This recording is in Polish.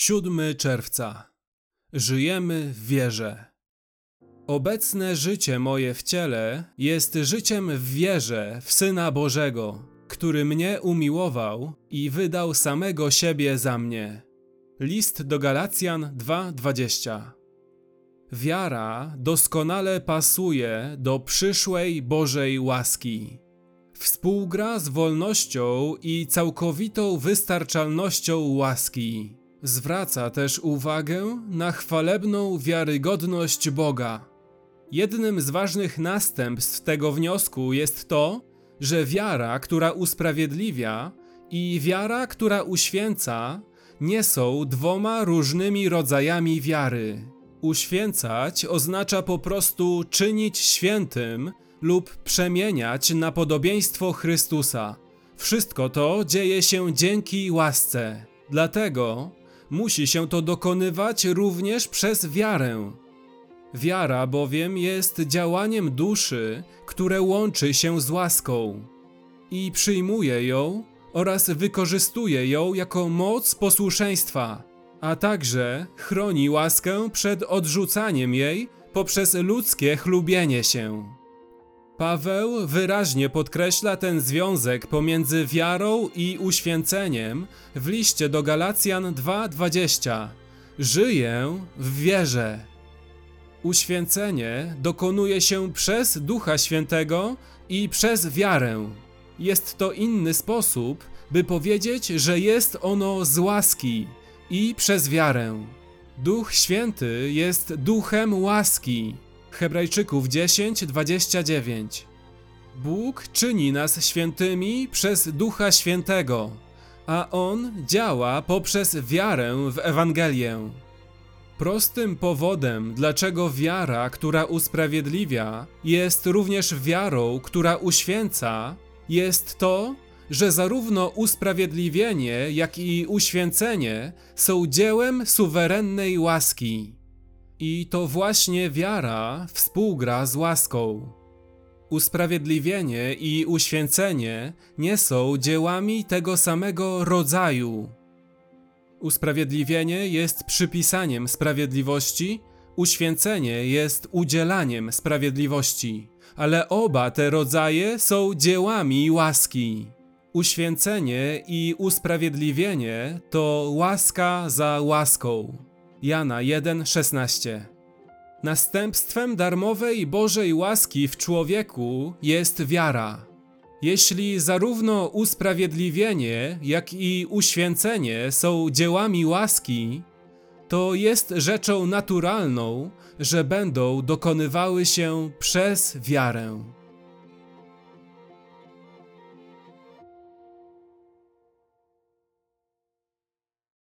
7 czerwca. Żyjemy w wierze. Obecne życie moje w ciele jest życiem w wierze w Syna Bożego, który mnie umiłował i wydał samego siebie za mnie. List do Galacjan 2:20. Wiara doskonale pasuje do przyszłej Bożej łaski. Współgra z wolnością i całkowitą wystarczalnością łaski. Zwraca też uwagę na chwalebną wiarygodność Boga. Jednym z ważnych następstw tego wniosku jest to, że wiara, która usprawiedliwia i wiara, która uświęca, nie są dwoma różnymi rodzajami wiary. Uświęcać oznacza po prostu czynić świętym lub przemieniać na podobieństwo Chrystusa. Wszystko to dzieje się dzięki łasce. Dlatego musi się to dokonywać również przez wiarę. Wiara bowiem jest działaniem duszy, które łączy się z łaską i przyjmuje ją oraz wykorzystuje ją jako moc posłuszeństwa, a także chroni łaskę przed odrzucaniem jej poprzez ludzkie chlubienie się. Paweł wyraźnie podkreśla ten związek pomiędzy wiarą i uświęceniem w liście do Galacjan 2:20. Żyję w wierze. Uświęcenie dokonuje się przez Ducha Świętego i przez wiarę. Jest to inny sposób, by powiedzieć, że jest ono z łaski i przez wiarę. Duch Święty jest duchem łaski. Hebrajczyków 10:29. Bóg czyni nas świętymi przez Ducha Świętego, a On działa poprzez wiarę w Ewangelię. Prostym powodem, dlaczego wiara, która usprawiedliwia, jest również wiarą, która uświęca, jest to, że zarówno usprawiedliwienie, jak i uświęcenie są dziełem suwerennej łaski. I to właśnie wiara współgra z łaską. Usprawiedliwienie i uświęcenie nie są dziełami tego samego rodzaju. Usprawiedliwienie jest przypisaniem sprawiedliwości, uświęcenie jest udzielaniem sprawiedliwości, ale oba te rodzaje są dziełami łaski. Uświęcenie i usprawiedliwienie to łaska za łaską. Jana 1:16. Następstwem darmowej Bożej łaski w człowieku jest wiara. Jeśli zarówno usprawiedliwienie, jak i uświęcenie są dziełami łaski, to jest rzeczą naturalną, że będą dokonywały się przez wiarę.